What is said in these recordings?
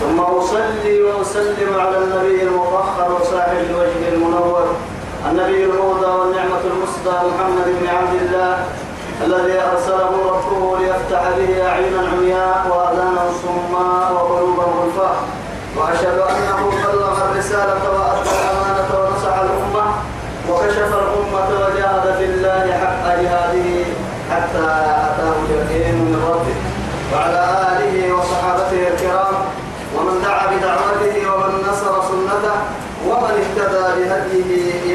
ثم أصلي وأسلم على النبي المطهر وصاحب الوجه المنور النبي الهدى والنعمة المصدى محمد بن عبد الله الذي أرسله ربه ليفتح به أعينا عمياء وآذانا صماء وقلوبا غلفاء وأشهد أنه بلغ الرسالة وأدى الأمانة ونصح الأمة وكشف الأمة وجاهد في الله حق جهاده حتى أتاه اليقين من ربه. وعلى آله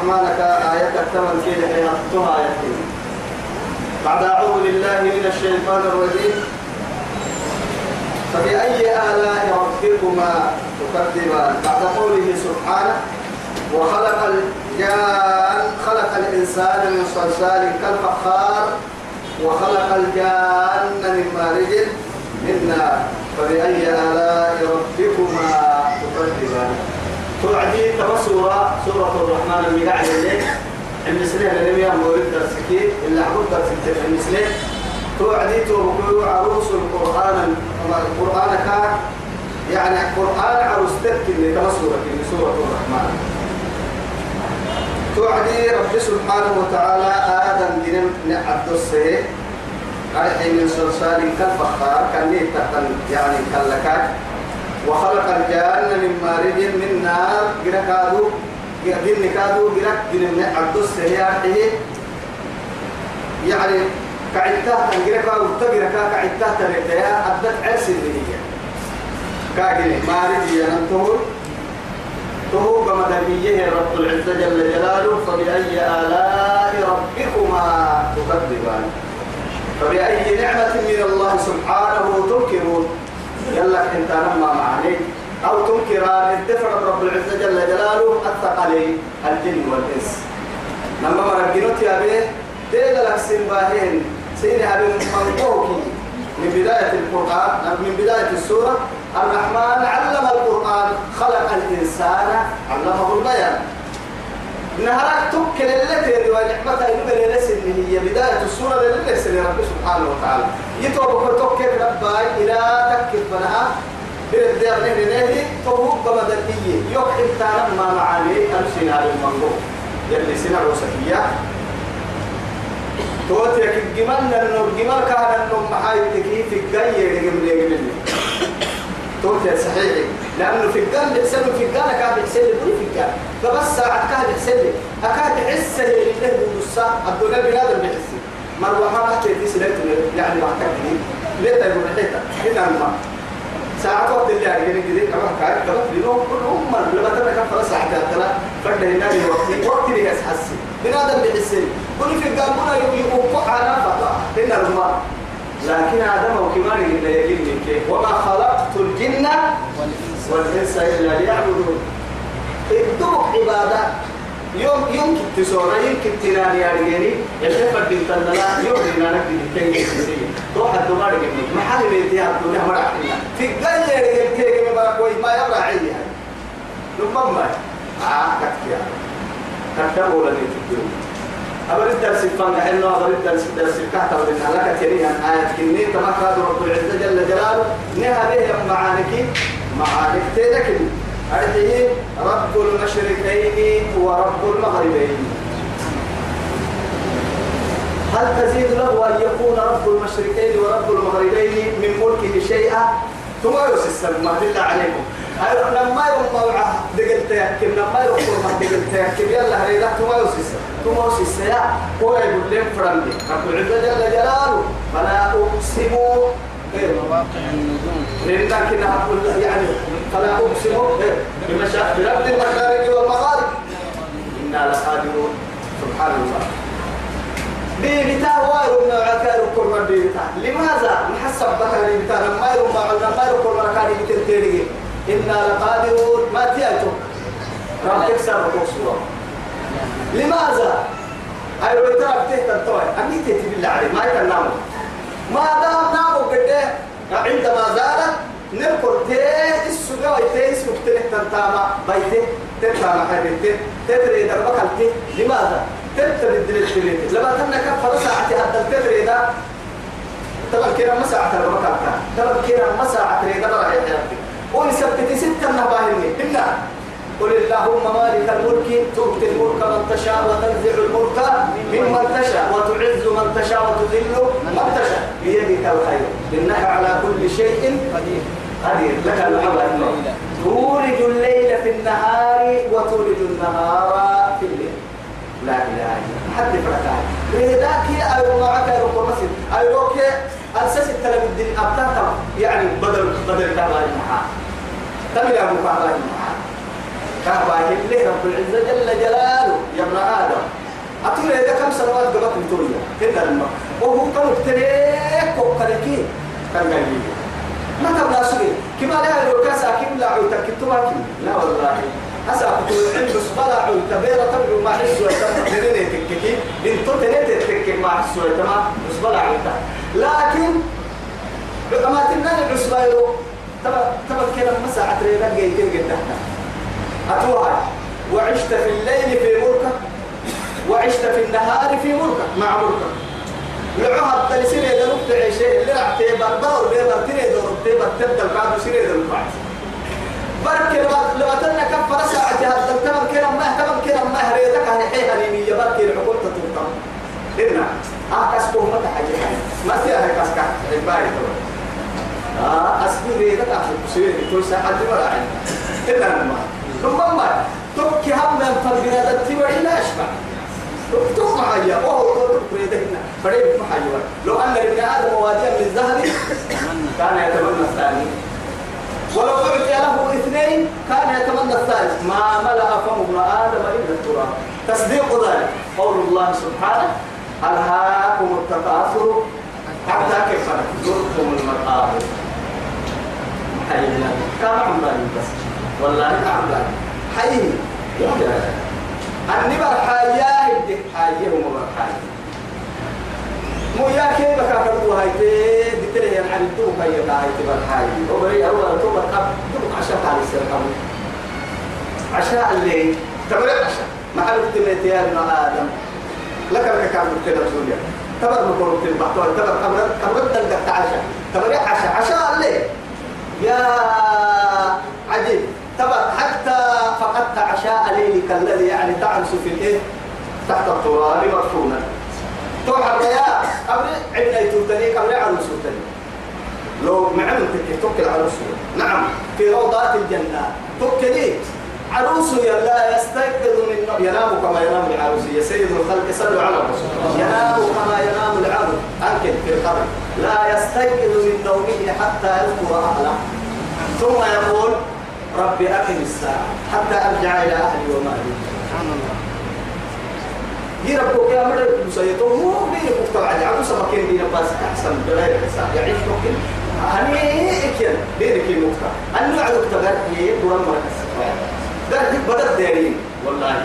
سورة الرحمن كآية الثمن كي لحياتها آية بعد أعوذ بالله من الشيطان الرجيم. فبأي آلاء ربكما تكذبان بعد قوله سبحانه وخلق الجان خلق الإنسان من صلصال كالفخار وخلق الجان من مارج من نار فبأي آلاء ربكما تكذبان توعدي تبصورة سورة الرحمن المقاعد الليل. المسلمين اللي هي مورد درسكي اللي عبود درسك المسلمين توعدي توقعوا عروس القرآن. القرآن كان يعني القرآن عروستك اللي تبصورة في سورة الرحمن. توعدي رب سبحانه وتعالى آدم جنم نعبد السيه قال من صلصال كالفخار كان يعني كاللكاك وخلق الجان من مارد من نار جركادو جن كادو جرك جن عبد السياحه يعني كعدتها تنجرك وتجرك كعدتها تريتها أدت عرس اللي هي كاجن مارد ينتهر تهو بمدنيه رب العزة جل جلاله فبأي آلاء ربكما تكذبان فبأي نعمة من الله سبحانه تنكرون يلا انت نما معاني أو تنكر الدفع رب العزة جل جلاله الثقلين الجن والإنس. لما مرقنوت يا بيه ديل لك سنباهين سين أبي منقوكي. من بداية القرآن من بداية السورة الرحمن علم القرآن خلق الإنسان علمه البيان. نهارك توكل التي ونعمتها يبني اللي هي بداية السورة للناس اللي رب سبحانه وتعالى. يتوب توكل رباي إلى تكف بنها برد يغني نهي. توب بمدنية يوحي تانا ما معاني. أمسنا على المنظور يلي سنة وسكية توتي الجمال لأنه الجمال كان أنه محايد تكيف الجاية لجمل جمل توتي صحيح لأنه في الجنة بيحسن في الجنة كان بيحسن لي في الجنة فبس ساعة بيحسن لي أكاد يحس لي له بالنص الدنيا بنادم بيحس مروة ما حتى دي سلات يعني ما كان ليه تقول حتى هنا الماء ساعة وقت اللي يعني جديد جديد. كان كمان في نوم. كل هم لما تنا كم فلا ساعة تلا فرد هنا وقت. وقت اللي يحس بنادم بيحس. كل في الجنة يقول على فضاء هنا الماء لكن آدم وكمان اللي يجيب من كيف وما خلقت الجن والإنس إلا ليعبدون. الدوق عبادة. يوم يمكن تسورة يمكن تناني يا رجالي. يشوف بنت النلا يوم التنجي سيسي روح الدمار جميل محل بيتي الدنيا مرة في الجنة يا ما كوي ما يبرع عيني. لما ما. آه كتيا كتيا ولا نتكلم أبر الدرس فان حلو أبر الدرس الدرس كحت أبر الهلاك تريها آيات كني قال رب العزة جل جلاله. نها به معانك معانك تذكر أرحيه رب المشرقين ورب المغربين. هل تزيد له أن يكون رب المشرقين ورب المغربين من ملكه شيئا؟ ثم يوسف ما بالله عليكم. لما يوم موعة دقل تيكل لما يقول ما دقل تيكل يلا هريدا تما يوسس تما يوسس يا هو يقول لهم فرندي رب العزة جل جلاله. فلا أقسم مواقع النجوم لكن يعني فلا أقسم بمشاهد برب المشارق والمغارب. إنا لقادرون سبحان الله بيبتا وايرو من عكار كل بيبتا لماذا؟ نحسب بك بيبتا لما يرو ما عندنا ما يرو كل مركان بتنتهي إنا لقادرون. ما تيأتو راح تكسر بقصورة لماذا؟ أيرو ترى بتهت الطوي أكيد تهت بالله عليه ما يكلم ما دام نامو قده عندما زالت نركض تيه السجا ويتيه اسمك تلك تنتاما بيته تنتاما حبيته تدري دربك لماذا؟ تبتدي الدليل الدليل لما تنا كفر ساعة هذا التدري ده تبقى كنا مساعة المكان تبقى كنا مساعة ريدا برا يحياتي ونثبت ستة نباهني إلا قل اللهم مالك الملك تؤتي الملك من تشاء وتنزع الملك ممن تشاء وتعز من تشاء وتذل من تشاء. بيدك الخير إنك على كل شيء قدير. قدير. لك الحمد تولج الليل في النهار وتولج النهار في الليل. لا إله إلا الله. حد فرقان لذاك ايو معك ايو قرصين ايو كي أساس التلم الدين يعني بدل بدل كهرباء المحا تمل أبو كهرباء المحا كهرباء اللي رب العزة جل جلاله يا ابن آدم؟ أتولى إذا كم سنوات قبل نتولى كذا لما. وهو كم تريك وكريكي كان قال ما تبلا سوري كما لا لو كاسا كم لا عوتا كتوما لا والله. أسا كنت عند صبلا عوتا بيرا تبلو ما حسوا يتم تنين تككي. إن تنين تككي ما حسوا يتم صبلا عوتا لكن ما تنين عصبايرو تبا تبا كده مساعة رينا جيتين جدا أتوها وعشت في الليل في مركب وعشت في النهار في ملكك مع ملكك لعوها التلسين إذا نبت عيشين اللي رعتي بربار بيبر تري دور تبر تبدأ القادو سيري دور بعد برك لما تنا كفر ساعة هذا التمر كنا ما تمر كنا ما عن حيها ليمية برك العقول تتوقع إنا أكاس كوه متى حاجة ما فيها هكاس كا عباري تقول آه أسبوع ريدك عشان سيري كل ساعة دي ولا عين إنا ما. ثم ما تبكي هم من فرقنا تتبع لا أشبع تكتب معايا وهو بريدهن فريد محيوان لو أن لابن آدم واديا من ذهب كان يتمنى الثاني. ولو أعطي له اثنين كان يتمنى الثالث. ما ملأ فم ابن آدم إلا التراب. تصديق ذلك. قول الله سبحانه ألهاكم التكاثر؟ حتى كيف زرتم المقابر. حينا كما عمران بس والله عمران حي. النبر حياة الدك حياة ومبر حياة. مو يا كيف كاكدو هاي تي بتري يعني عن الدوك هاي هاي تبر حياة. وبري أول تبر أب دوك عشاء على السرقم عشاء الليل تبر عشاء. ما حد تميت يا ابن آدم. لك لك كان مكتب سوريا تبر في البحر تبر كبر كبر تلقى عشاء. تبر عشاء. عشاء الليل يا عجيب. تبر حتى فقدت عشاء ليلك الذي يعني تعرس في الإيه؟ تحت التراب مرفونا توحد يا قبل عندنا يتوتني قبل تني لو معلم تك توكل عروس. نعم في روضات الجنة. توكلي. عروس لا يستيقظ من ينام كما ينام العروس. يا سيد الخلق صلوا على الرسول. ينام كما ينام العبد أنكد في القبر لا يستيقظ من نومه حتى يذكر أهله. ثم يقول ربي أقم الساعة حتى أرجع إلى أهلي ومالي سبحان الله دي ربك يا مرد مسيطه مو بين مقطع على عروس مكين دي بس أحسن بغير حساب. يعيش ممكن؟ هني إكيان بينك المقطع أنه عدوك تغير هي دوران مركز. ده بدأ دارين والله.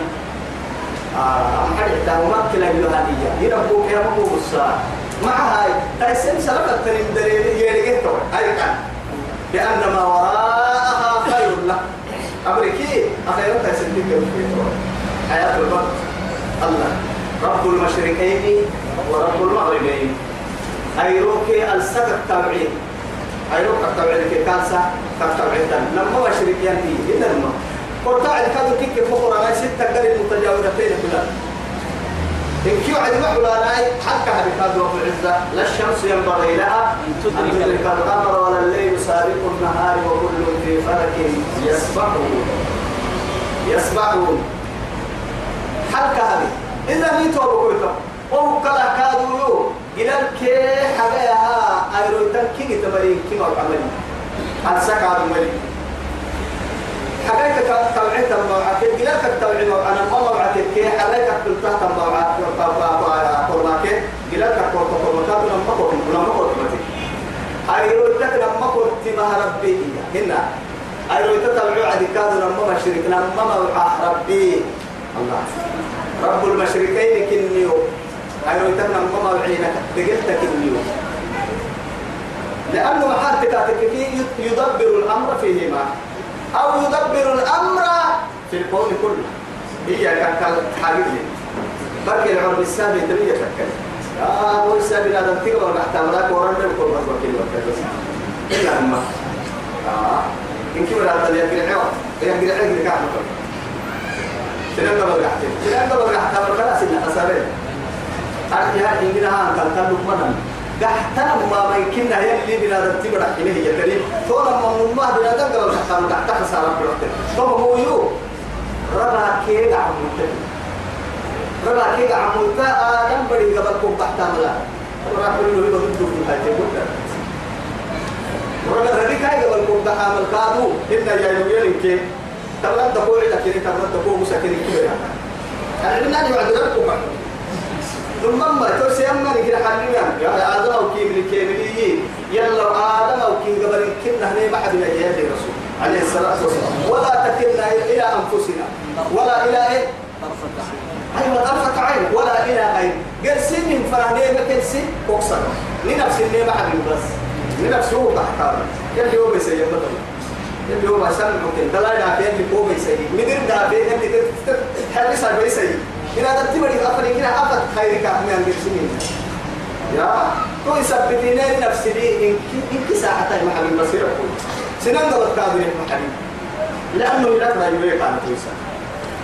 آه حد تهمك كلا بلهانية دي ربك يا مو الساعة مع هاي تايسن سلفت تنين دليل يريك توي هاي كان. بأن ما له أمريكي أخيرا تسليك حياة البر الله. رب المشرقين ورب المغربين. أيروكي السكت التبعين أيروك التبعين كي كانسا التبعين لما مشرق ينتي إذا لما. قرطاع الكادو كيك فقرا ما ستة قريب متجاورتين كلها. إن كيو عدم حلانا حتى هذه رب العزة لا الشمس ينبغي لها أن تدرك القمر ولا الليل سابق النهار وكل في فلك يسبحون. يسمعون حلقة هذه. إذا ميتوا بقولكم وهو كلا كادوا إلى الكي حاجة أيرو تنكي تمرين كي ما بعمل هل سكع المري حاجة توعي تنبوعات إلى كتوعي أنا ما موعات كي حاجة كتلتا تنبوعات قرماك إلى كتوعي قرماك لما قلت لما قلت أيرو تك لما قلت ما ربي هنا أيرو تتوعي عدي كادوا لما مشرك لما موعى ربي الله رب المشركين كنيو أيرو تك لما موعينك دقلتك كنيو لأنه محال كي يدبر الأمر فيهما أو يدبر الأمر في الكون كله. هي كالحاجة بقي العرب السابي تبيه تكل آه هو السابي لا تنتقل ولا احتمالك ورنا بكل مرة وكيل وكيل إلا أما آه. إن كبر هذا يقرأ عوض يقرأ عوض دبل قحتين سنان دبل قحتين خلاص إن أسابين أرجع إننا هان كان كان لقمنا قحتنا ما يمكننا يلي بنا رتب رحيله يا كريم طول ما ما بنا دقل الحكام تحت خسارة بروحته طب هو يو ربع كيد عمود ربع كيد عمود آدم بدي قبل كم تحت ملا ربع كل اللي بدو بدو في هاي تقول ربع رديك هاي قبل كم تحت مل كادو إن يا يوم يلين كي تبغى تقول لك كذي تبغى تقول مسكين كبير أنا بنادي بعد ربكم ثم ما توسي أما نكرا حلنا يا آدم أو كيم الكيملي يلا آدم أو كيم قبل كنا هني ما حد يجي الرسول عليه الصلاة والسلام ولا تكلنا إلى أنفسنا ولا إلى إيه أيوة طرفة عين ولا إلى عين قال سن فراني ما كان سن أقصر لنفس اللي ما حد بس لنفسه تحت يلي هو بيسيء مثلا يلي هو مثلا ممكن تلا دافع يلي هو بيسيء مدير دافع يلي تحرس على بيسيء هذا تبري أفري كنا أفت خيرك من الجسمين يا؟ تو يثبتين نفسي لي. إن إن ساعة ما حبيب بصير أقول سنان دولت كابر ما حبيب لأنه لا ترى يبيك عن تويسا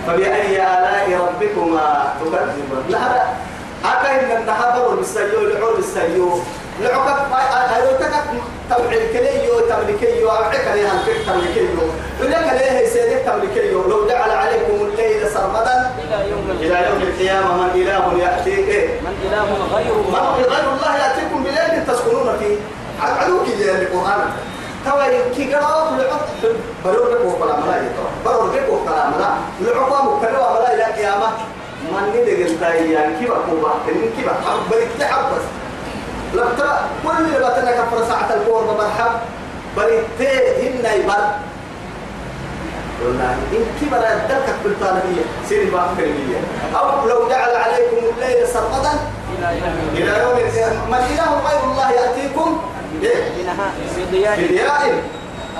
فبأي آلاء ربكما تكذبون. لا هذا هكا إن النهار بالسيو العور بالسيو لعقب أيوة تكت تبع الكليو تملكيو أبعك ليها الفك تملكيو. ولك ليه سيدك تملكيو لو جعل عليكم الليل سرمدا إلى يوم إلى يوم القيامة من إله يأتي إيه من إله غير من الله غير الله يأتيكم بليل تسكنون فيه عدوك اللي القرآن توا كي قرأت لعب برور بك وكلام لا يتوا برور بك وكلام لا لعب مكلوا ولا إلى قيامة من ندق التايان كيف أكون تنين كيف حب بريك تحب بس ترى كل اللي بتنا كفر ساعة الكور مرحب بريك هن يبر والله إن كبر الدلك بالطالبية سيري بقى كلمية أو لو جعل عليكم الليل سرمدا إلى يوم إلى يوم القيامة. من إله غير الله يأتيكم؟ إيه؟ بضياء بدياء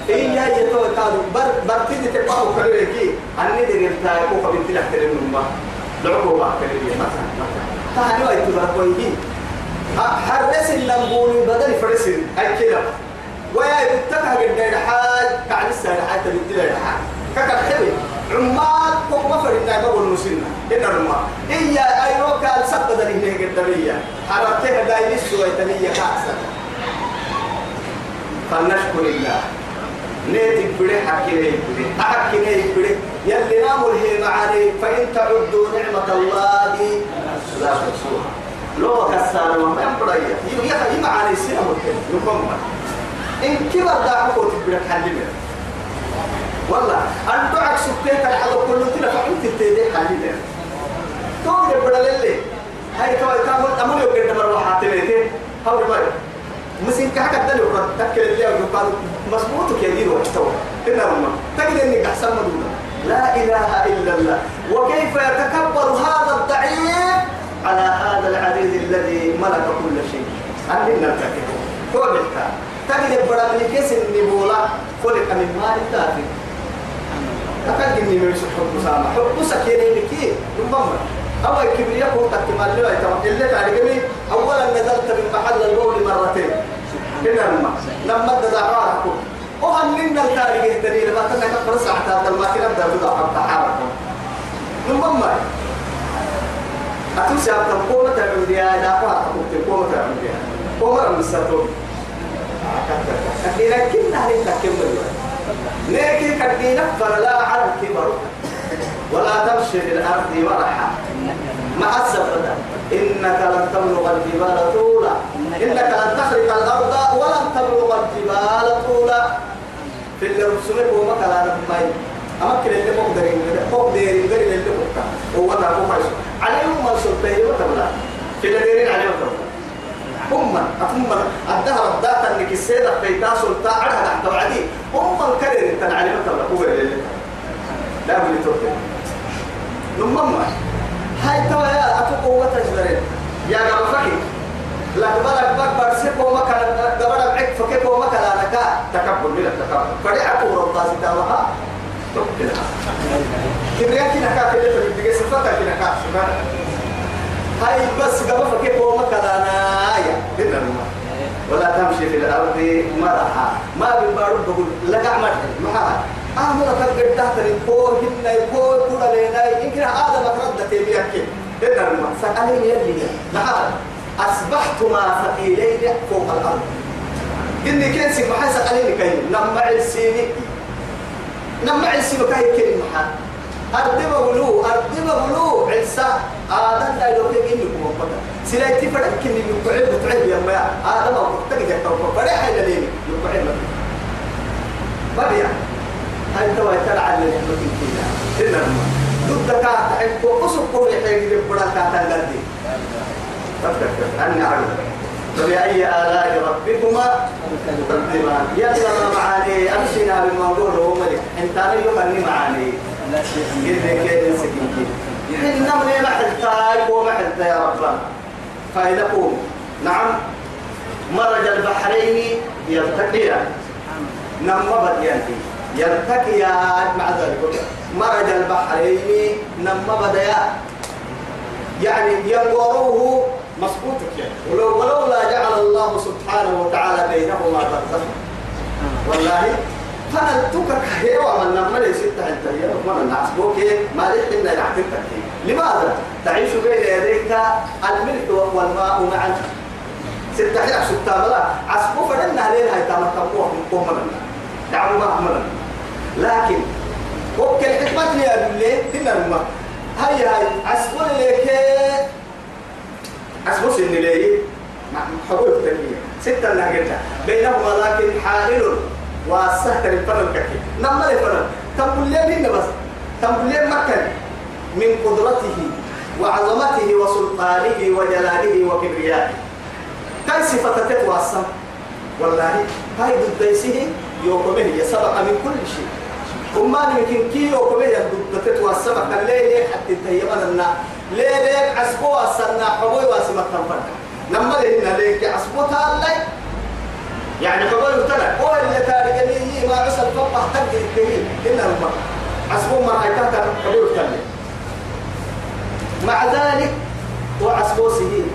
إيه يا يتو كانوا بر برتدي تبقوا كلوكي أني دي قلت كوكا بنت لك تلمون ما. لعبوا بقى كلمية مثلا أي تبقى كويهين حرس اللمبول بدل فرس. أي كده. ويا يتكها قد حاج كعن السنة حتى بنت حاج ككل حلو عمال كوك ما فرنا ما بقول مسلمة إن الرما إيه أيوة قال سبب ذلك هي قدامية حرتها دايما سوى تنية كأسا فلنشكر الله. نيتك بدي حكي نيتك بدي أحكي نيتك بدي يلي ناموا هي معاني فإن تعدوا نعمة الله لا تحصوها لو كسر ما ينبغي يبقى يخلي معاني سنة ممكن يقوم إن كبر دعوة تبرك حلمه والله أن دعك سكتك الحظ كله تلا فأنت تدي حلمه تقول يبرا للي. هاي كوي كامل أمور يقدر مروحات تلاتين هاو يبرا مسين كحكة دلو رد تكل اللي يقول مظبوط كيدير وحتوى إنه ما تجد إنك أحسن مدونة لا إله إلا الله. وكيف يتكبر هذا الضعيف على هذا العزيز الذي ملك كل شيء؟ أننا نتكلم كل الكلام تجد من كيس النبولة. خلق من مال الدافع أكاد إني من حب سامة. حب سكيني بكي ربما أو الكبرياء هو تكمل له اللي تعلمي أولا نزلت من محل البول مرتين. هنا لما لما تدعوا وهل لنا التاريخ الدليل؟ ما كنا نقرأ ساعة هذا الماكينة بدأ بدأ حتى حركة ربما أتوسع تقوم تعمل يا دافع تقوم تعمل يا قوم رمز ساتون لكن هذه تكمل لكن كدينا فلا على الكبر ولا تمشي في الأرض مرحا مع السفرة إنك لن تبلغ الجبال طولا. إنك لن تخرق الأرض ولن تبلغ الجبال طولا. في اللي رسمك وما كلا نفمي أما كل اللي مقدرين مقدرين غير اللي مقدر هو ما هو فايش عليهم ما سلطه وتبلا في اللي ديرين عليهم تبلا هم هم الدهر الداتا انك السيدة في تاسو عدها تحت وعدي هم الكرر انت عليهم تبلا هو اللي لا بلي توكل نمم. هاي توا يا أتوقع وتجبرين يا قبل فكي. لا قبل بك برسك وما كان قبل بعك فكيف وما كان أنا كا تكبر فدي أبو رب تاسي تاوها توكلها كبرياء كنا كا كده الدقيقة سفتا كنا كا سفتا هاي بس قبل فكيف وما كان أنا يا هنا ولا تمشي في الأرض مرحا. ما بنبارو بقول لقع مرحا ما أعمل تقدر تحت الكور هنا الكور كل لنا يمكن هذا متردد تبيك هنا ما سألني يلي نعم أصبحتما ثقيلين فوق الأرض. إني كان سيف محل سألني كي نمع السيني نمع السيني كي كلمة محل أردم بلو أردم بلو عيسى آدم لا يلوك إني كم بطل سلايتي فرق كني يقعد بتعب يا ما آدم أو تجد توقف. فرق حين ليني يقعد ما بيع هاي توا تلعب لنعمة كنا إنما ضد كات عند وقصب قوي حين يبغى كات الجدي فبأي آلاء ربكما تقدمان يلا معاني أمشينا بالموضوع هو ملك. أنت أني معاني. قلنا كيف سكين إنما لي محل تاي ومحل يا ربنا فإنكم نعم. مرج البحرين يلتقيان. نم بديان يلتقيان مع ذلك. مرج البحرين نم بديان يعني ينوروه مسقوطك يعني. ولو ولولا جعل الله سبحانه وتعالى بينهما برزخا والله فنلتك هيوا من نمر ستة انت هي. من الناس بوكي ما لك إن يعتقد لماذا؟ تعيش بين يديك الملك والماء معا. ستة حيا ستة ملا. عسبو فدنا علينا هاي تامر تموه من قوم منا دعوا ما لكن وكل حكمة لي أقول لي هنا هاي هاي عسبو لك عسبو سن لي حبوب تنمية ستة نهجتها بينهما لكن حائل وسهل الفرن كثير. نما الفرن تقول لي هنا بس. تقول لي مكن من قدرته وعظمته وسلطانه وجلاله وكبريائه. كاي صفة تتواصل والله هاي ضد يوكمه يسبق من كل شيء. وما يمكن كي يوكمه ضد تتواصل كان ليه ليه حتى تهيمنا. ليه ليه عسبو أصلنا حبوي واسمة تنفرد نما لهنا ليه عسبو تالي. يعني حبوي وتنا هو اللي تارك لي ما عسل فقه تقدر الدليل إلا المرء عسبو ما تحت حبوي وتنا مع ذلك وعسبو سهيل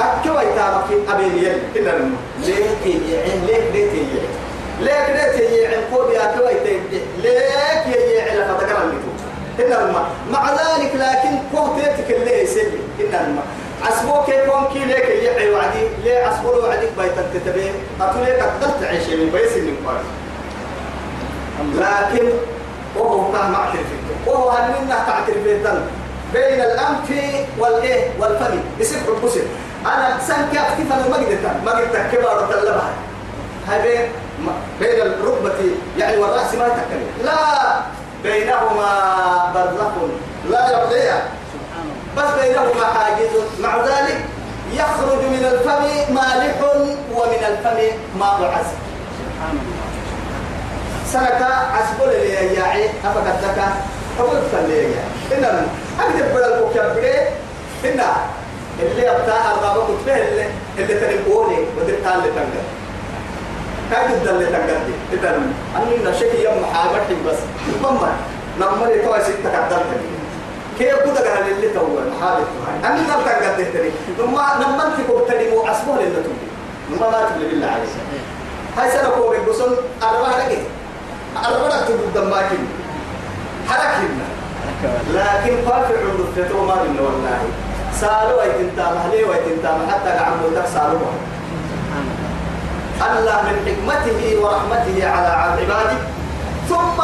أكوى يتابك أبين يل إلا المرء ليه تيجي ليه ليه تيجي ليه ليه تيجي قول يا أكوى يتيجي ليه تيجي لفتكر اللي إلا الماء مع ذلك لكن قوتك اللي يسلي إلا الماء عسبوك يكون كي ليك يعي وعدي ليه عسبو وعديك بيتك تتبين أتولي قدرت عيش من بيس من قاري لكن وهو كان معترف وهو هل منا تعترف بين الأنف والإيه؟ والفم. يصير حبسي أنا سنك أكتف أنا ما قدرت ما قدرت كبار تلبها بين بين الركبة يعني والرأس ما تكلم لا! بينهما برزخ. لا يرضيها بس بينهما حاجز. مع ذلك يخرج من الفم مالح ومن الفم ماء عسل سنك عسبول اللي يعي أفقد لك أقول فلي إن أكتب بدل الكوكب إن اللي أبتاع كتبه اللي اللي تنقوني. ودرتها اللي تنقل كاي جدا اللي تنقل دي إذا أنا نشكي يوم حاجة بس مما نمر يتوى ستة كدرت كيف كده قال اللي تو محابط أنا نبتع قد تهتري نما نما أنت كبتري مو أسمه لله تبي نما ما تبلي بالله عليه هاي سنة كوبي بسون أربعة لقي أربعة تبدو دماكين حركنا لكن فافع عند الفتوى ما بينا والله. سألوا ويتنتا مهلي ويتنتا حتى قعموا لك سألوا. الله من حكمته ورحمته على عباده. ثم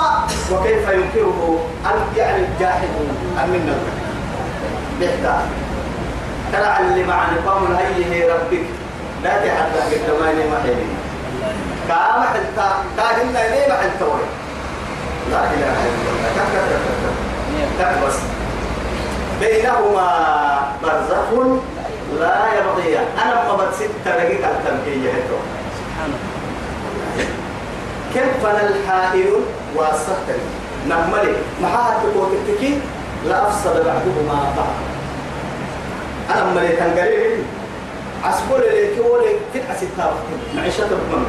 وكيف ينكره أن يعني الجاحدون أمنا بحتا ترى اللي مع نقام هي ربك. لا تحدث بالتماني محيلي كام حتى كاهن ليه ما حتى لا إله إلا الله. كم كم كم كم بس. بينهما برزخ لا يبغيان أنا ما بتسد تلاقيك التمكية هتو سبحان الله كيف الحائل واسطني نملي معها تقول تكي لا أفسد بعضهما بعض أنا ملي تنقلي عسبول اللي كولي تدعى ستة معيشة بمن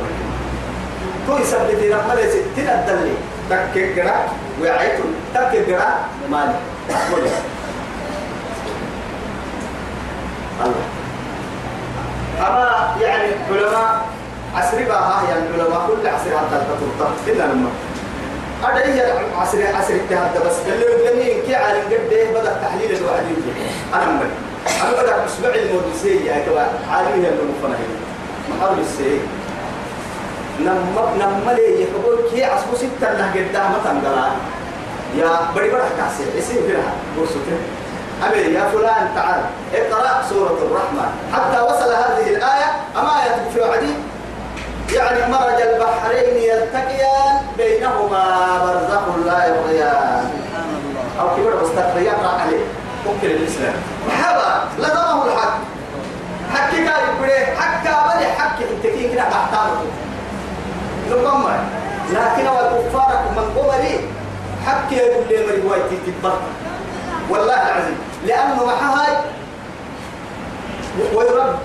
تو يثبت نملي ستين الدلي تكي قرا ويعيتو تكي قرا مالي. عسبول الله. أما يعني علماء عصري بقى يعني علماء كل عصر حتى تطلع إلا لما. هذا هي عصر عصر التهدى بس اللي قدامي كي عالم قد إيه بدأ تحليل الواحد يجي. أنا من أنا بدأ أسبوع المودسية يا كوا عالم هي المفنة محل السي نم نم لي يقول كي عصبو ستة نه قدام مثلا يا بدي بدأ كاسي اسم فيها بورسوتين أبي يا فلان تعال اقرأ سورة الرحمن. حتى وصل هذه الآية أما آية في وعدي يعني مرج البحرين يلتقيان بينهما برزخ لا يبغيان. أو كبر مستقبل يقرأ عليه. ممكن الإسلام. محبا لزمه الحق. حكي كان يقول حكى بني حكي أنت كي كده تحتاجه نقمة لكن والكفار من قبلي حكي يقول لي من روايتي تبطل والله العظيم. لأنه محاي ويرب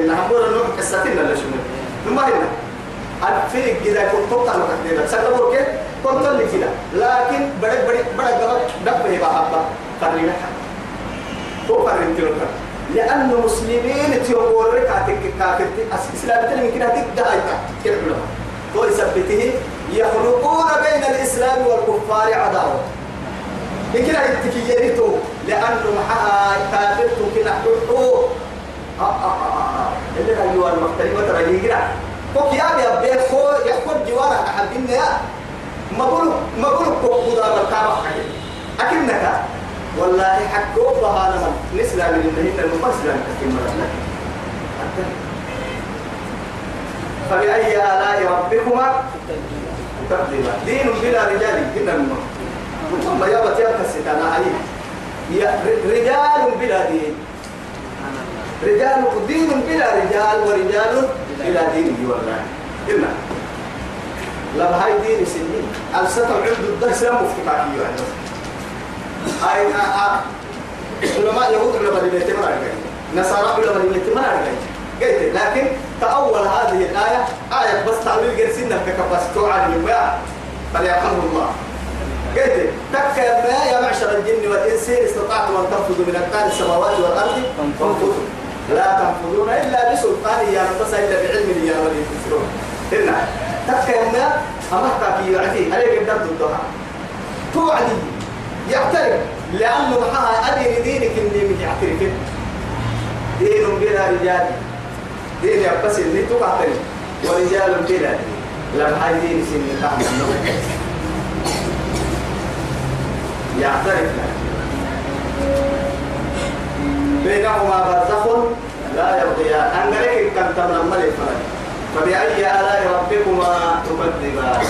لنا هقول نوح قصتنا ولا ما هنا الفرق كذا كنت تطلع كده سلموا كده كنت اللي كده. لكن بدك بدك بدك بدك دب هي بحبة فرينا هو فرين تلوكا لأنه مسلمين تيوبور لك عتك كافر إسلام تلمي كده دايتا كده هو يثبته يخلقون بين الإسلام والكفار عداوة. لكن التكييرتو لأنه محا كافرتو كده. حقوقه آه آه آه اللي هو المختلف ترى يجرا كوك يا بيا بيت كو يحكم جوارك حبيبنا يا. ما بقول ما بقول كوك بودا بالكعبة أكنك. والله حكوا بها لمن نسلا من النهين المسلم كثير مرة. فبأي آلاء ربكما تكذبان. دين بلا رجال كنا ثم يابت يبتسك أنا عليه يا رجال بلا دين. رجال دين بلا رجال ورجال بلا دين والله. إنا لا هاي دين سنين. الستر عند الدرس لا مفتكاكي يعني أي علماء يهود علماء ما نصارى علماء ما قلت لكن تأول هذه الآية. آية بس تعويل جرسنا ككبس توعد يباع فليرحمه الله. قلت تك يا معشر الجن والإنس إن استطعتم أن تنفذوا من أقطار السماوات والأرض. فانفذوا. لا تنفذون إلا بسلطان يا رب إلا بعلم يا ولي تسرون هنا تك يا أمرك في يعطي عليك الدرد الدعاء؟ توعدي يعترف لأنه محاها أدين دينك إني من يعترف. دين بلا رجال. دين يبس اللي تقاتل. ورجال بلا لم هاي دين سن تعمل يعترف. له بينهما برزخ لا يبغيان أنقلك كم تمنى ملك فبأي آلاء ربكما تكذبان.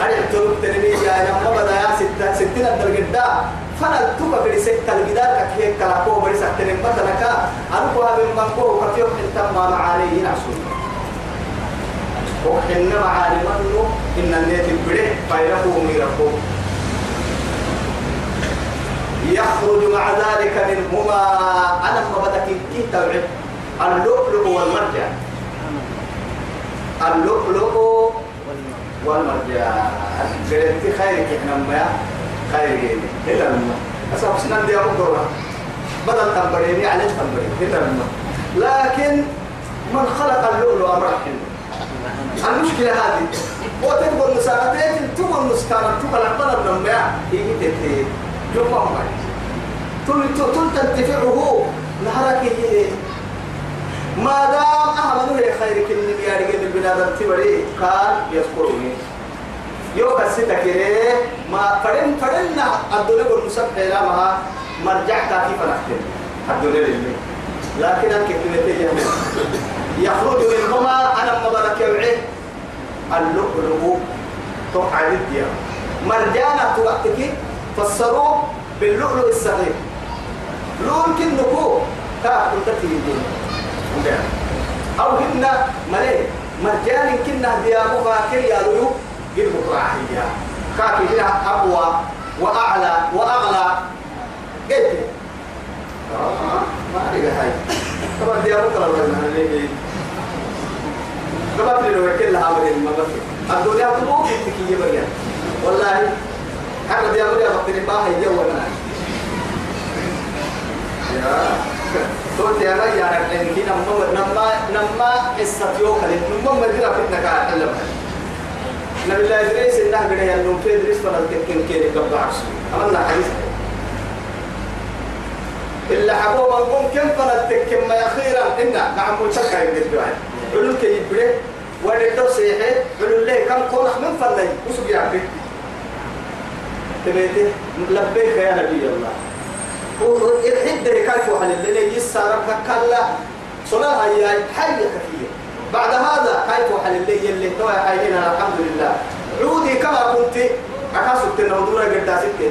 هل يحترق تنمية يا نمو بدا يا ستة ستين الدرقداء فانا التوبة في سكة الجدار. كهيك كلاكو بريس أحترم مثلك أنكوها من منكوه كتير حتى ما معاني ينعسون وحن معاني منه إن النيت البريح فيرفو ميرفو يخرج مع ذلك منهما. أنا ما بدك كي اللؤلؤ والمرجان اللؤلؤ والمرجان قلت خيرك إحنا ما خير هذا الماء أسأل سنان دي دورة. بدل تنبريني عليه تنبرين هذا الماء لكن من خلق اللؤلؤ أمر المشكلة هذه. وتبقى المساعدات تبقى المسكانة تبقى العقل النماء. يجي تتي. جمع معي تل تل تنتفعه نهرك ما دام أهمل هي خيرك اللي بيارجع من بلاد تبري كان يذكرني يو كسيتا كده ما فرن فرن الدنيا والمسبح لا ما مرجع كافي فرحتين الدنيا لله. لكن أنك كنت يخرج منهما أنا مبارك يوعي اللؤلؤ توقع الديا مرجانا توقتك فسروه باللؤلؤ الصغير لون كنكو تا كنت تيجي أو هن ملي مرجان كنا ديابوها كي يالو قد بكراهية كاكي هنا أقوى وأعلى وأغلى. قلت. ما أدري هاي. طبعا ديابوك لو أنا قبل لو كل هذا ما بس. الدنيا تبوك تكية بيان والله حنا ديابوك يا بطل باها يجوا يا قلت نعم لبيك يا نبي الله الحدة كيف وحل اللي يسار كلا صلاة هي حية كثير بعد هذا كيف وحل اللي اللي توي حينا الحمد لله. عودي كما كنت أكاسب تنودورا قد ستة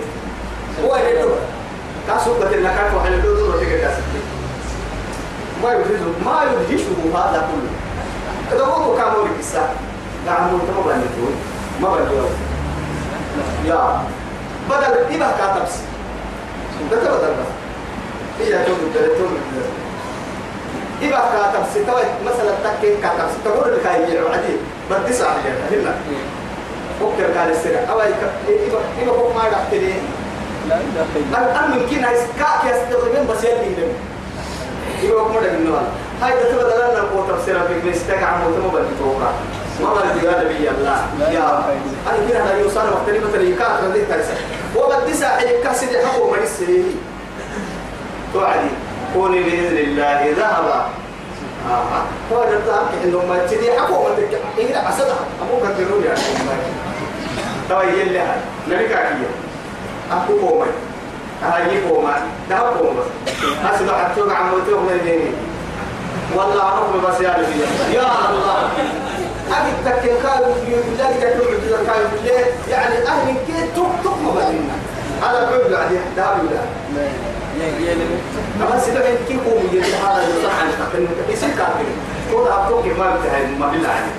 هو يدور كاسب بتنا كيف وحل اللي دورا قد ستة ما يدهش ما يدهشه هذا كله. إذا هو كامور كيسا نعم ما بنيتون ما بنيتون يا. بدل إبه كاتبس ده تبى دربس هي توم توم إبا كاتب ستوي مثلا تكين كاتب ستقول لك هاي عدي بدي ساعة هنا بكر كان السرع أو إبا إبا بكر ما لا داخل أنا ممكن هاي كاك يستخدمين بس يلي منهم إبا بكر ما دقنا هاي ده تبى دلنا قوة تفسير في مستقع عم وتم بدي توقع ما بدي قال بي الله. يا أنا كده هذا يوصل مثلا يكاك رديت تايسا وبدي ساعة كاسد حقه من السريري توعدي. كوني بإذن الله ذهب. آه. هو ده الذهب إنه ما تدي حقه ما تك إيه لا أصدق. أبوك تقولون يا ترى يلي هاي. نبيك أكيد. أكو قومي هاي قوما ده بس أسمع حتى عم وتوه من ديني والله أنا بس يا ربي يا الله. أبي تكين قالوا لا يدخلوا قالوا يعني أهل كي توك ما بدينا هذا بعد عليه ده ولا أما سيدا من كي قوم يجي هذا يصح عن تقن يصير كافر؟ كل أبوك ما بتهاي ما بالله عليه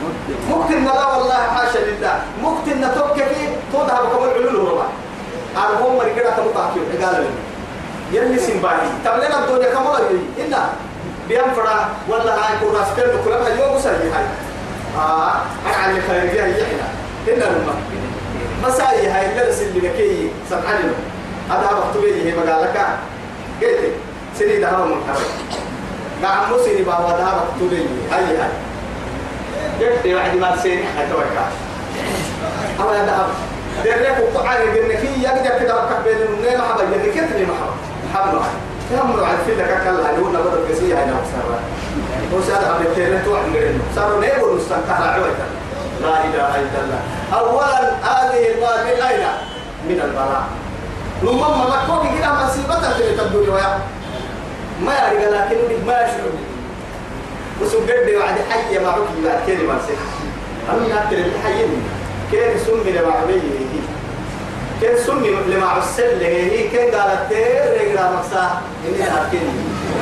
ممكن لا والله حاشا لله. ممكن نتوك كي توضع بكم العلول ربع أرهم مريكا تمطاكيو قال لي يلي سنباهي تبلنا الدنيا كم ولا يجي إنا بينفرا ولا هاي كوراس كل كلها يوم آه على خير جاي يحنا إنا لما مسائي هاي الدرس اللي كي سبحانه هذا مكتوب لي مقالك قلت سني ده من حرك نعم مسني بابا ده لي هاي هاي. قلت بعد ما سني. حتوقع أما ده درك وقعد قلنا في يقدر كده كبين من ما حبا يدك كتني ما حبا. حبا يامر على فيلك كلا يقول نبض كسيه هنا وسرا وسأل عبد التيرت وعند إنه صاروا نيبل مستنكر عويتا. لا إله إلا الله. أولا هذه المال من أين؟ من البلاء. لما ما مكوك كده مصيبة في الدنيا ويا. ما يرجع لكن ما يشعر وسوق قد وعد حي معك لا كلمة سيح. أنا ناكل الحي كان سمي لما عبيه كان سمي لما عسل هي كان قالت تير رجلا مقصا إني هاتكني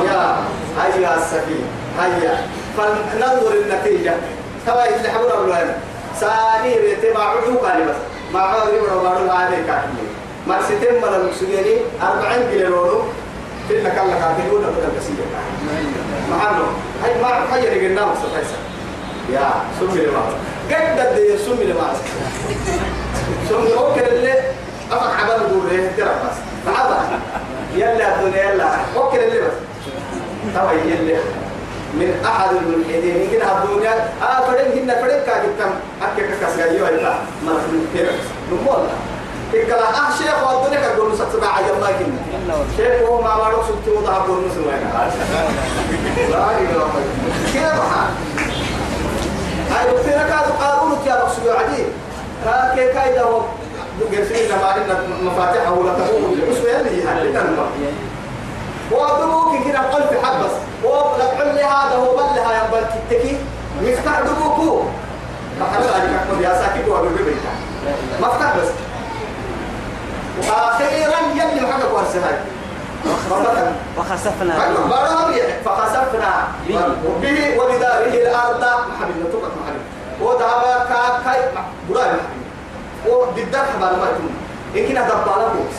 يا هيا السفينة. هيا. فننظر النتيجة. توا اللي حبر أولوان ساني ريت ما عدو قال بس. ما عدو يبرو بارو هذا كاتني ما ستم ولا مكسويني أربعين كيلو في المكان لك هاتيون بدل كسية معنا هاي ما حاجة رجلنا مستفيسة يا سمي لما قد قد سمي لما سمي أوكل اللي أفق عبال دوري ترى بس. فعبا يلا الدنيا يلا أوكل اللي بس. طبعا يلا من أحد الملحدين. يمكن الدنيا. آه فرين هنا فرين كاكتم أكيد كسر يوا إلا ما كيرس نمولا إكلا آه شيخ والدنيا كقول نسات سبعة عجل ما كنا شيخ هو ما بارك سبتي وضع قول نسمع لا إله كيف حال؟ هاي وقتنا كانوا قارون يا رسول عديد كاكي كايدا هو. قرسين لما عندنا مفاتيح ولا تقول اسمه يلي هل ودبوك كده قلب حبس ولك لي هذا هو بل لها ينبل تتكي مفتاح دبوكو. ما حدا عليك أحمد يا ساكت وابي مفتاح بس. وأخيرا يلي محمد وخسفنا. أيوة برام فخسفنا. به. وبداره الأرض. محمد نتوقع محمد. وذهب كاي براي محمد. حبال ما إن كنا دبالا بوكس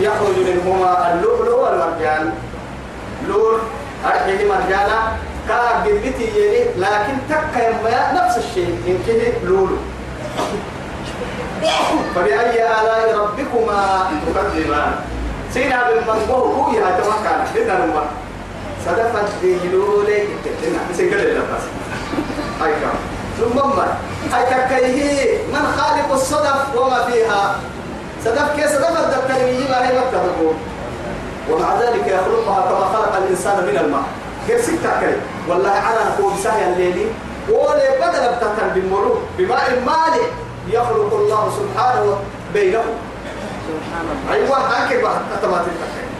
يخرج منهما اللؤلؤ والمرجان. لول أرحيه مرجانا. كا قلتي يلي لكن تكا يما نفس الشيء. كه لولو فبأي آلاء ربكما؟ تكذبان سينا بالمنبوه هو يتوكل لنا نما صدفت بجلولي كتنا سنقل اللباس هاي كام ثم ما هاي تكيه. من خالق الصدف وما فيها؟ صدف كي صدف الدكتورية ما هي مكتبه ومع ذلك يخلقها كما خلق الإنسان من الماء. كيف ستة والله أنا أقول سهل الليلي. ولا بدل بتتن بالمرور بماء مالئ يخلق الله سبحانه بينهم سبحان الله أيوة هكذا أتمات التكين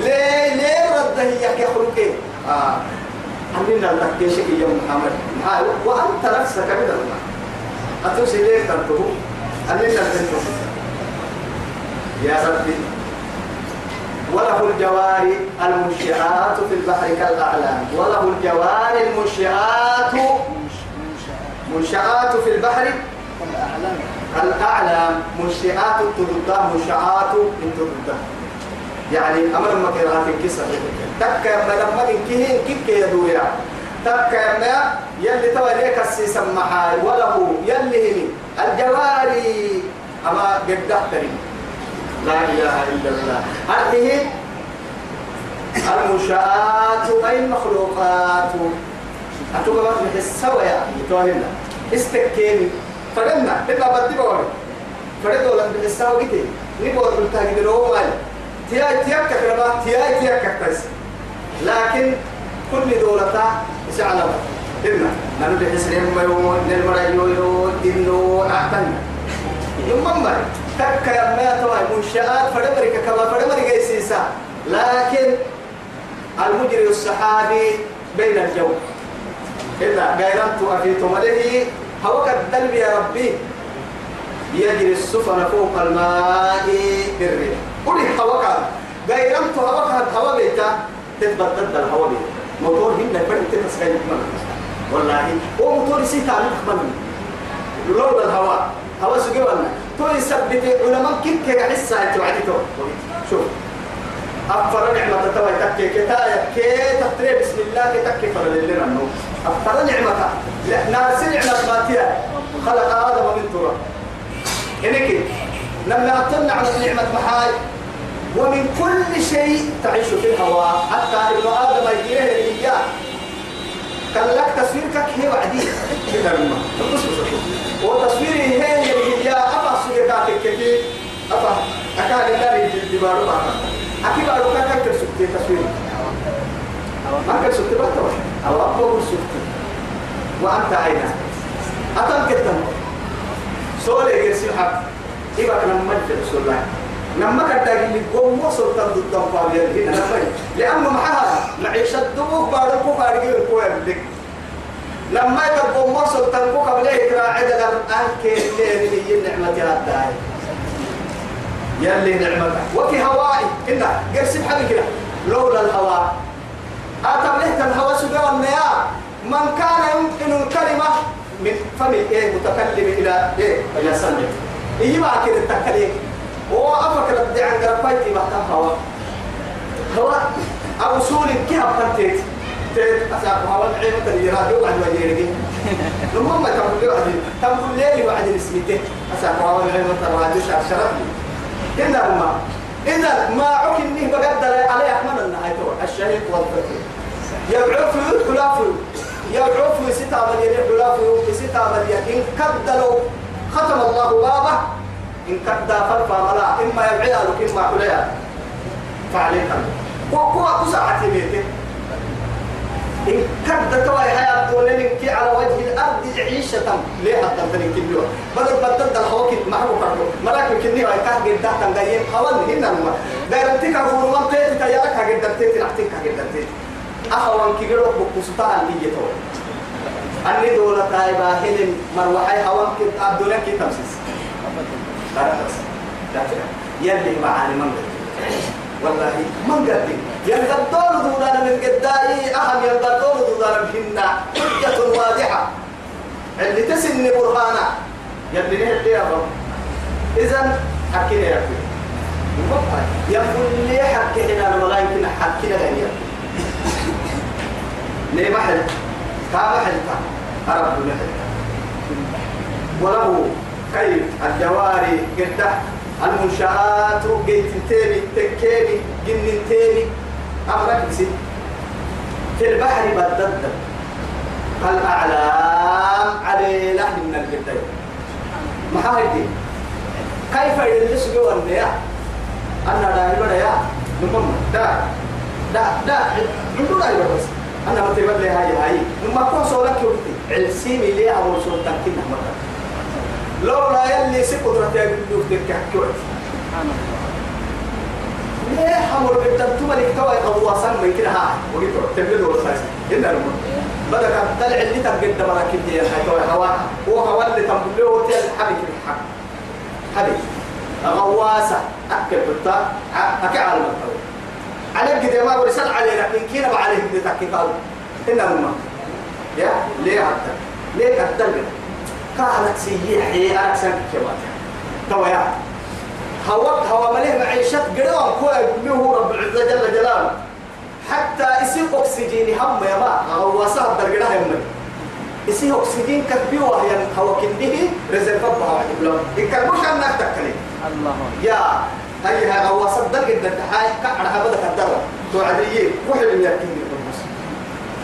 ليه ليه رد هي يخلق إيه آه. عملنا لك كيشك يا محمد. هاي وأنت نفسك من الله أتوسي ليه تنتهو عملنا لك يا ربي. وله الجوار المنشآت في البحر كالأعلام. وله الجوار المنشآت منشآت في البحر الأعلام الأعلام منشآت تضد منشآت تضد يعني أمر ما قراءة الكسر. تك ما لما كهين كيك يدويا تك ما يلي توليك السيسم محاي وله يلي الجواري. أما قد تري لا إله إلا الله. هذه المنشآت أي المخلوقات. أتوقع في السوى يا توهنا استكيني فدنا إلا بدي بقول. فدنا ولا بنساوي كده نبغى نلتقي دلوقتي مال تيا تيا كرما تيا تيا كتاس لكن كل دولة سعلم إبنا نحن بحسن ما يوم نلمر يوم دينو أحسن يوم ما تك يا ما توا منشآت فدمرك كما فدمرك يسيسا لكن المجري الصحابي بين الجو. إذا غيرت أفيت مله هو كالدلب يا ربي. يجري السفن فوق الماء بالريح. قولي هو كان غيرت هو كان هو بيتا. تتبدد الهواء بيتا. موتور هنا فرد تتسعي والله هو موتور سيتا من لولا الهواء هوا سجوا لنا تو يثبت علماء كيف كي حسها توعدته شوف أفر نعمة توا تكي كتاية كي تطري بسم الله كي تكي فر لنا النوم أفر نعمة. ناس نعمة ماتية خلق آدم من تراب. إنك لما أطلع على نعمة محاي ومن كل شيء تعيش في الهواء حتى ابن آدم يجيه إياه. قال لك تصويرك هي وعدي كده لما وتصويري هي اللي هي أبا سجكاتك كتير أبا أكاد الله يجي بارو بارو. أكيد بارو كان كتير سكتي تصويري ما كان سكتي بارو. أو أبو سكتي. وأنت عينا أتم كتم سولي يرسل حق إبا كان مجد رسول الله. لما كان تاجي لي قوم وصل تند الدنفا هنا لأنه معها معيشة دبوك بارو بارو كوير لك لما يكون وصل تنبوك قبل إكرا عدد أنك اللي هي النعمة هذا يلي نعمتك وفي هوائي إنا قرسي بحالي كده. لولا الهواء أتم لهت الهواء سبع النياء من كان يمكن الكلمة من فم إيه؟ متكلم إلى إيه؟ إلى سمع إيه ما كده التكليم؟ هو أفكر بدي عن قربايتي بحتم هواء هواء أو سولي كيف بنتيت تيت؟ أساق هواء عين تريرا يوم عن وجهه المهم تقول لي وعد تقول لي وعد اسمته أسأل قوام العلم التراجش الشرف كنا هما إذا ما عكني بقدر عليه أحمد النهاية. الشهيد في خلافه. يبعو في ستة مليون في ستة مليون إن كدلوا ختم الله بابه. إن كدا فرفا ملا إما يبعيها لك إما حليها. فعليك وقوة كساعة بيته إن كد توي حياة دولين كي على وجه الأرض عيشة ليه حتى تنين كبيرة بدل بدل ما هو كردو ملاك كني هاي كاه جدا تنجين حوال هنا نما غيرتك أقول ما تيجي تيارك جدا تيجي نحتك جدا تيجي أهوان كبيرة بقصتها اللي يتوه أني دولة تايبا هلم مروحي هوان كي أبدولا كي تمسيس لا بس يلي معاني من والله من قد ينقدون دودان من قدائي أهم ينقدون دودان بهن حجة واضحة اللي تسن برهانا يلي نهل يا رب إذن حكينا يا أخي يقول لي حكي هنا أنا يمكن حكينا غير ليه محل كما محل أرب محل وله كيف الجواري قده المنشآت جيت تيمي تكيمي جن تيمي أمرك بسي في البحر بدد كالأعلام على لحن من الجدين ما هايدي كيف يدلس جوا النيا أنا دا يبدا يا نمم دا دا دا. عنده دا يبدا بس أنا لي هاي هاي. نما كون صورك يوتي علسيمي ليه أول صورة تكين مرة. لولا يلي سقط يا بنوك تكحكوت ليه حمر بدل تملك توي قواصا من كده؟ ها وقلت تبلد وساس إلا لما. بدك تطلع اللي تبقى دمرك دي هاي توي هوا. هو هوا اللي تنبله تيل حبيب الحق. حبيب. غواسة أكل بطا أكل على المطلوب على قد ما ورسال عليه لكن كينا بعليه بدي تحكي قالوا إلا لما يا ليه حتى ليه كتلقى كانت سيحي أنا سنك كمان تويا هوا هوا مليه معيشة قدام كوا له رب العزة جل جلاله. حتى اسم أكسجين هم يا ما. هو صار درجة هم اسم أكسجين كبي وهي هوا كنده رزق بها واحد لو يكرمش أنك تكلم الله. يا. هاي هاي هو صدق جدا هاي كأنا بدك الدرة توعديه وحد من يكين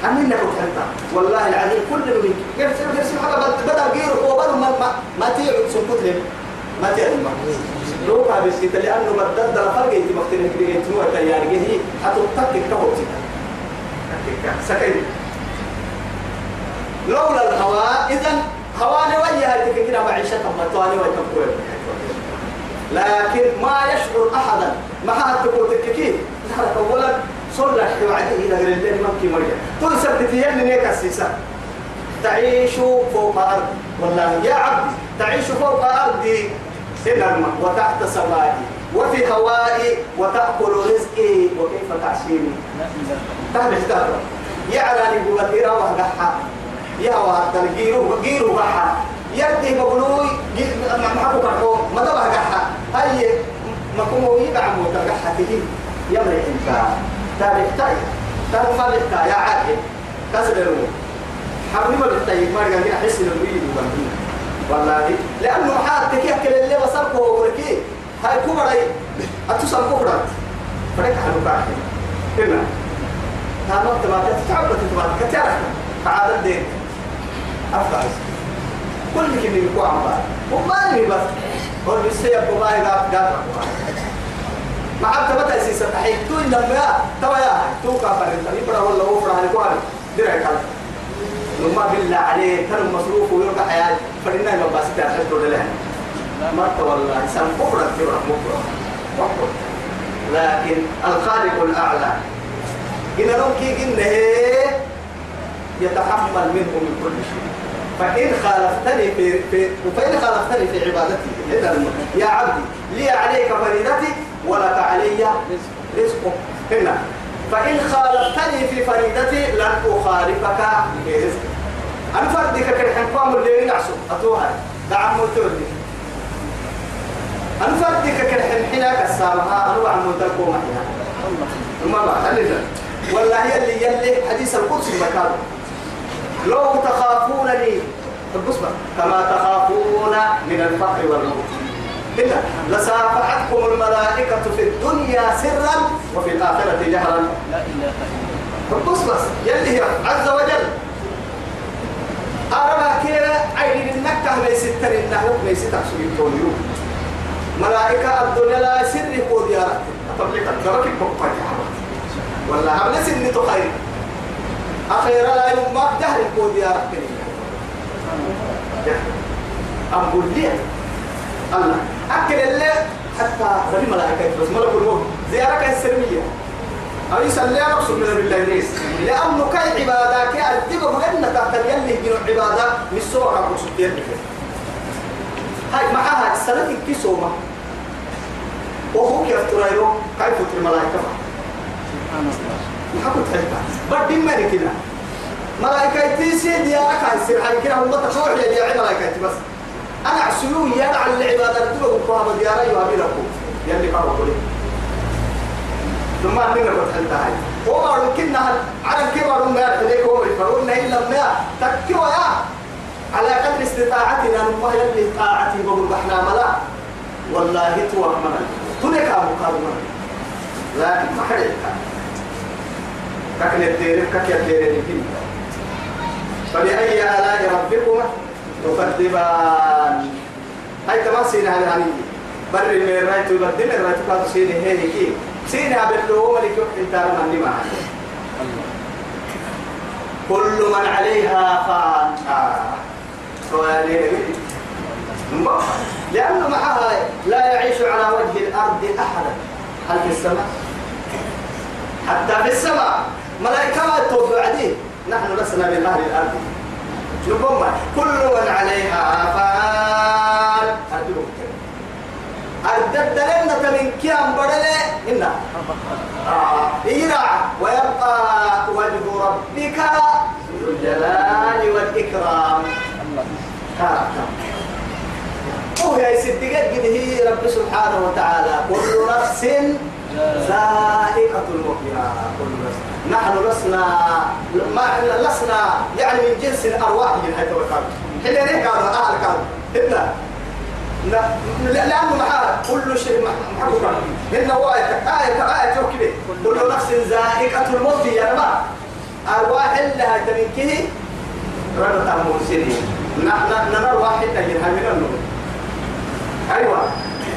أمين لك أنت والله العظيم كل من يرسل يرسل حاجة. بدأ غيره هو بدأ ما ما ما تيجي سكوت له ما تيجي ما لو كان بس كده لأنه بدل ده فرق أنت مختلف كده أنت مو تيار جه هتوقف كهو كده سكين لولا الهواء إذا هواء نوية هاي كده معيشة ما تواني ويتم لكن ما يشعر أحدا. ما حد تقول تككي أولا صلى وعده إلى غير الليل ممكن مريا تقول سبت يلي نيك السيسا تعيش فوق أرض. والله يا عبدي تعيش فوق أرضي الماء وتحت سمائي وفي هوائي وتأكل رزقي. وكيف تعشيني؟ تهبش تهبش يعلى نقول إيرا وهقحا يا وهذا جيرو جيرو بحا. يدي مقلوي محبو كرحو ما دبها قحا. هاي ما كمو يدعمو تقحا تجي يمري انت تاريخ تاي بيحكى يا عاقل كسر ما بيحكى ما رجع هنا حس بيجي والله. لأنه حالتك ياكل اللي بصركه وبركي هاي كبرى اتصل كبرى فريق حلو كاحل هنا هذا وقت ما تتعبد تتعبد كتيرك تعال الدين. أفضل كل كم يكون عمار وما بس. هو بيسيب بماي قاف قاف ما عبت متى سيسة؟ تحيك تو إن لما توا يا تو كافر انت يبرا ولا وفرا هنكوان درعك لما بالله عليه كان مصروف ويرجع حياة فلنا ما بس تأخذ دول له ما والله. إنسان تبرا بكرة بكرة لكن الخالق الأعلى. إن نمكي إنه يتحمل منه من كل شيء. فإن خالفتني في, في فإن خالفتني في عبادتي إذا يا عبدي لي عليك فريدتي ولك علي رزقك. هنا. فإن خالفتني في فريدتي لن أخالفك في رزقك أنا فردك كالحين قام اللي ينعسو. أتوها دعم ملتولي أنا فردك كالحين حينك السامة. أنا وعم ملتلكو معي ما بقى خلينا والله يلي يلي حديث القدس مكانه لو تخافونني. بصبر كما تخافون من الفقر والموت. إلا لسافحتكم الملائكة في الدنيا سرا وفي الآخرة جهرا. لا إله إلا بص بس يلي هي عز وجل. أرى كده عين النكة ليس ترى النهو ليس تحسب التوليو ملائكة الدنيا لا سر يقول يا رب. أطلق الدرك بقى ولا هم سن تخير أخيرا لا يوم ما جهل يقول يا رب. أقول لي الله أكل اللي حتى غني ملائكة بس ملك الموت زيارة السلمية. أو يسلي مقصود من بالله ليس لأنه كاي عبادة كي أدب مغنى تحت يلي بنو عبادة مسوع مقصود يلي هاي معها السنة كيسوما. وهو كيف ترايرو كيف ترى ملائكة؟ سبحان الله كنت حتى بدي ما كنا ملائكة تيسي ديارك عن سر. حي كنا هم تخوح يا ديار ملائكة بس أنا عسلو يا على العبادة. تبغى بقى ديارا يوابي لكم. يلي قالوا قولي. ثم أننا قد حتى هاي. هو يمكننا على كبر ما يحتاج هو يفرون إلا ما تكوا يا. على قدر استطاعتنا نما يلي طاعتي بقول إحنا ملا. والله تو منا تنك مقارنة لكن ما حد كك يدير كك يدير فبأي آلاء ربكما؟ تكذبان هاي تماسين على هني. بر من رايت يبدل الرايت كاتو سين هي كي. سين عبدلو ملك انت من ما كل من عليها فان. آه. لأنه معها لا يعيش على وجه الأرض أحدا. هل في السماء؟ حتى في السماء. ملائكة توفى نحن لسنا من أهل الأرض. نقوم كل من عليها فان أردد لنا من كيام بدلة إنا. إيرا. ويبقى وجه ربك ذو الجلال والإكرام. هو يا صدقت قد هي رب سبحانه وتعالى. كل نفس ذائقة الموت كل نفس. نحن لسنا ما لسنا يعني من جنس الأرواح من حيث وقال حين ليه قالوا أهل قالوا إلا لأنه معاه كل شيء محبوب إنه هو آية آية كده. كل نفس ذائقة الموت يا ما أرواح لها تمكيه رد المرسلين نحن واحد نجرها من النور. أيوة.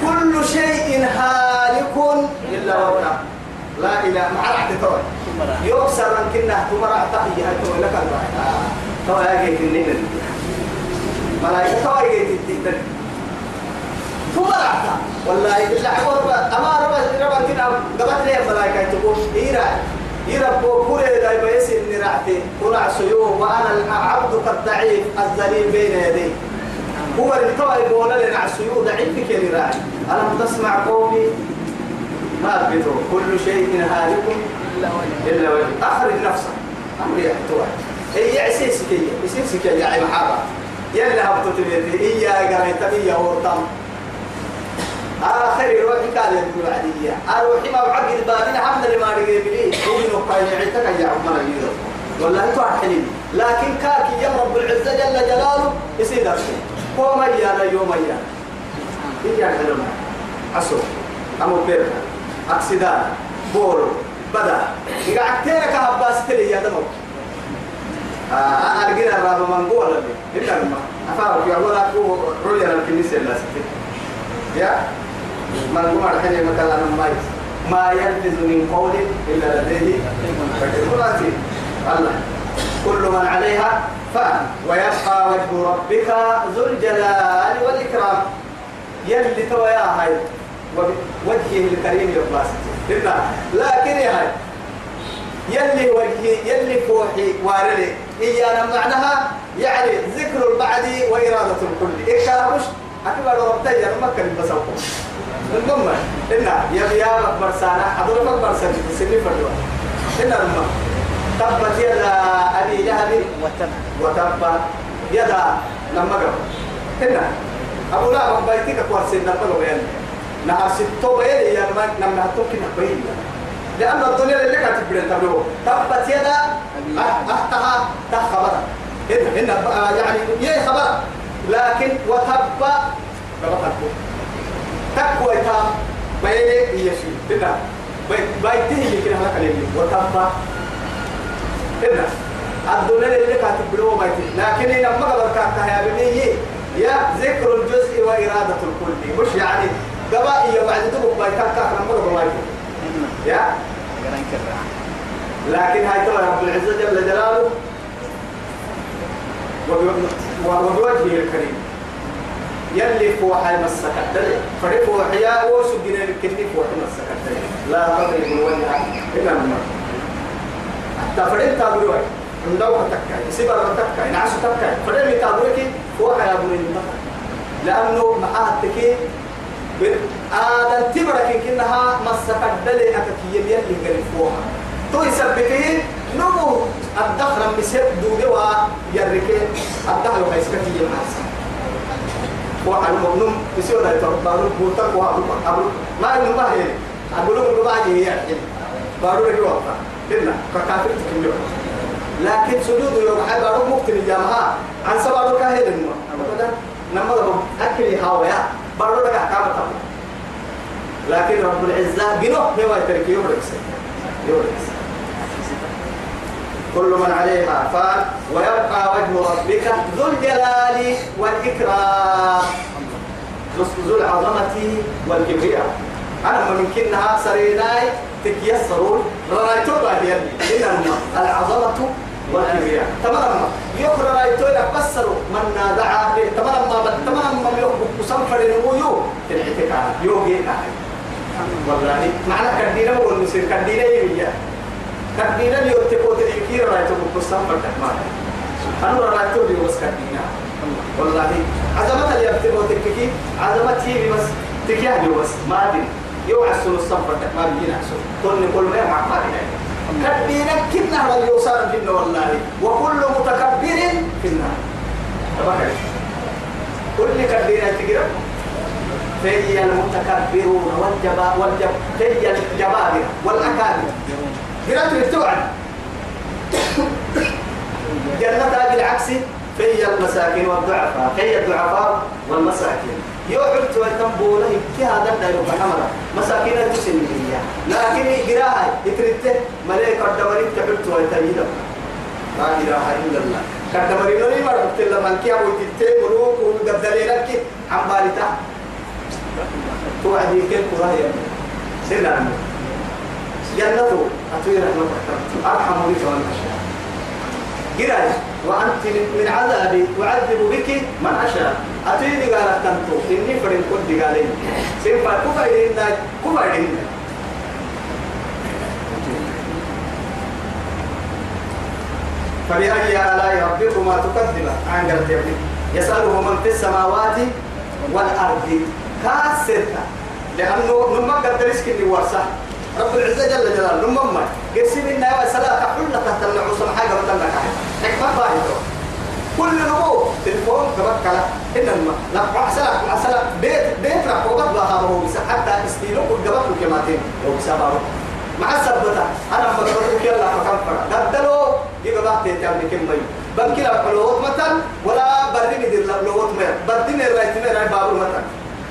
كل شيء هالك إلا وجهه لا إله مع ثم راح يكسر من كنا تمرع تحيي هاي لك تو يا جيت النين ملائكة تو يا جيت التين تمرع والله بالله عبر أما ربا ربا كنا قبت لي ملائكة تقول إيرا يربو كل ذا بيس إني رعتي كنا سيوم وأنا العبد الضعيف الذليل بين يدي. هو اللي طبعا يقول لنا عسيو ضعيف كل راعي ألم تسمع قولي ما بيتو كل شيء هالك إلا وجه أخرج نفسك. أمري يحتوى هي عسيسك هي عسيسك يا عم حابة. يلا هبطت بيتي إيا قريت إيا ورطم. آخر روحي قال يقول عدية أروحي ما بعقد بابين حمد ما رجع بلي هو من قايل عيتك يا عمر اليوم والله أنتوا حلين لكن كاكي يا رب العزة جل جلاله يصير أرشي هو ميانا يوم ميانا إيا حلونا عسو أمو بيرنا أكسدان بورو بدا. عكتيرك هباس تلي يا دمو. لقينا الرابع من قوة لبي إلا لما أفارق يا ولا أكو رؤيا الكنيسة لا ستي. يا؟ من قوة الحين مثلا ما ما يلفظ من قول إلا لديه. رقيب الله. كل من عليها فان. ويبقى وجه ربك ذو الجلال والإكرام. يلي تويا هاي. وجهه الكريم إلا. لكن يا هاي يلي وجهي يلي فوحي وارلي. إيانا معناها يعني ذكر البعد وإرادة الكل. إيه مش أكبر ربطي أنا ما كان بسوق. المهم إنا يا يا أكبر سنة حضرتك أكبر سنة سنة فردوا إنا المهم. تبت يدا أبي لهب وتب وتب يدا لما قبل هنا أبو من بيتك كوارسين لما قبل نهار ستو بيلي يا ما نم نهتوك نبيل لأن الدنيا اللي كانت تبلو. تبت يدا أحتها تخبر إن آه، يعني يا خبر لكن وتبا قبل تقوى تام بيته يمكن هلا الدنيا اللي بيته لكن إن ما قبل يا ذكر الجزء وإرادة الكل. مش يعني قبائل بعد تبقى كاتب ما قبل بيته يا؟ لكن هاي ترى رب العزة جل جلاله وب- وبوجهه الكريم. يلي فوحي مسك الدلي فريق وحيا وسجنا الكني فوحي مسك الدلي لا تضرب الوجه إلا المرء حتى فريق تابلوه عندو تكاي سبر تكاي نعس تكاي فريق تابلوك فوحي أبو المرء لأنه معاه التكي آدم تبرك كنها مسك الدلي أكتي يلي قال فوحي تو يسبكه نمو الدخل مسيب دودوا يركي الدخل ويسكتي يمحسن وحن مبنم يسير لا يتربى بوتك وابو أبو ما ما هي. أقول لكم بعد هي يعني. بارو رجوا وقتا لنا. ككافر تكمل. لكن سجود يوم حي بارو ممكن الجامعة عن سبارو كاهل النور ابدا نما لهم اكل بارو لك احكام لكن رب العزة بنو هو يترك يوم ركسي كل من عليها فان ويبقى وجه ربك ذو الجلال والإكرام. ذو العظمة والكبرياء. أنا من كنها سريناي تكيسرون. رأيتو بعد يلي إن العظمة تمام. يقرأ رأيتو لك بسروا من نادعا تمام. ما تمام. ما يقبل مسافر نمويو تنحتك يوغي والله معنى كدينا والمسير كدينا يميا كدينا اللي يتقوت الكير رايتو بقصام فرتك ما أنا رايتو بس كدينا والله عزمت اللي يتقوت الكير عزمت هي بس. تكيه بس. ما يو الصم فرتك ما بيجينا عسل. كل كل ما مع كدينا كنا هو يوصل فينا والله. وكل متكبر في النار كل كدينا تقرأ في المتكبرون والجبا والجب في الجبابرة والأكابر. قرأت التوعد جنة بالعكس في المساكين والضعفاء. في الضعفاء والمساكين. يوحد ويتنبو له كي هذا الدائر محمد مساكين تسنية لكن قراءة يتريته ملائكة الدوري تحبت ويتنبو لا إله إلا الله. كدمري نوري ما ربط الله من كي أبو تتي مروك وقبدلينك عن بالتا توعدي كيف قرايا سيدنا جنته أتوي رحمة أرحم بك والمشاء قرايا وأنت من عذابي أعذب بك من أشاء. أتوي دي قالت تنتو إني فرين كنت دي قالين. سيفا كفا إلينا كفا إلينا. فبأي آلاء ربكما تكذبان؟ عن قلت يسأله من في السماوات والأرض. كاسرة لأنه قد رزق اللي ورثة رب العزة جل جلاله. نما ما قسم إنا وسلا تحل تحت النعوس حاجة وتلك حكمة باهظة كل نمو تلفون كبك كلا إنما لا عسلا عسلا بيت بيت رح وقت بها هو بس حتى إستيلو كل قبك كماتين لو بسببه مع السبتة أنا فكرت كلا فكم فرق. قدلو يبقى تتعمل كم بيو بنكي لا بلوت مثلا ولا بردي مدير لا بلوت مير. بردي مير رأيت مير رأيت بابور مثلا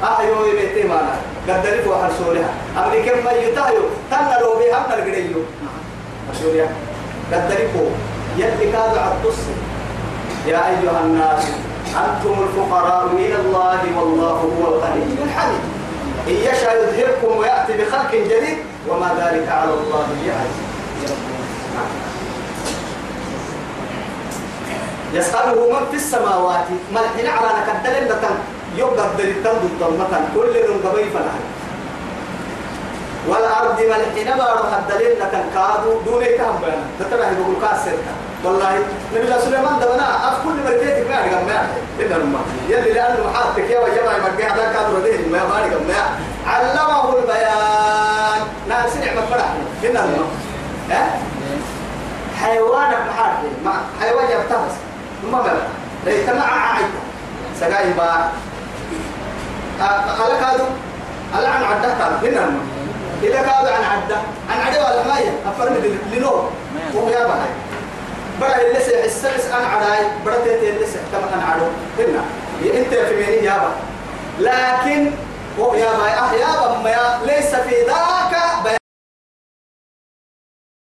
أحيو يبيتي معنا قدري فوق السوريا أمري كم ما يتايو. تنا لو بي هم نرجعيو السوريا قدري فوق يلي كاد عطس يا أيها الناس أنتم الفقراء إلى الله والله هو الغني الحميد. إن يشاء يذهبكم ويأتي بخلق جديد وما ذلك على الله بعزيز. يسأله من في السماوات ما الحين على نكدل لتن يبقى الدلتن ضد كل من قبي فنهر والأرض ما الحين بارو الدليل لتن كادو دون كهم بنا تتبع يقول كاسر والله نبي الله سليمان دبنا أف كل مرتين ما أرجع ما إلا الماء يلي لأنه حاطك يا وجماعة يبقى هذا كادو رديه ما بارك ما علمه البيان ناس نعمة فرح إلا الماء ها حيوانك محارب مع حيوان يبتغس ما بلا ليس مع عايد سجاي با كادو على عن عدة كادو هنا إذا كادو عن عدة. عن عدة ولا ما هي؟ أفرم لنور وهو يا بهاي برا اللي سي حسس أن عراي برا تيتي اللي سي كما أن عرو هنا. أنت في ميني يابا لكن هو يا ما أه يابا ما يا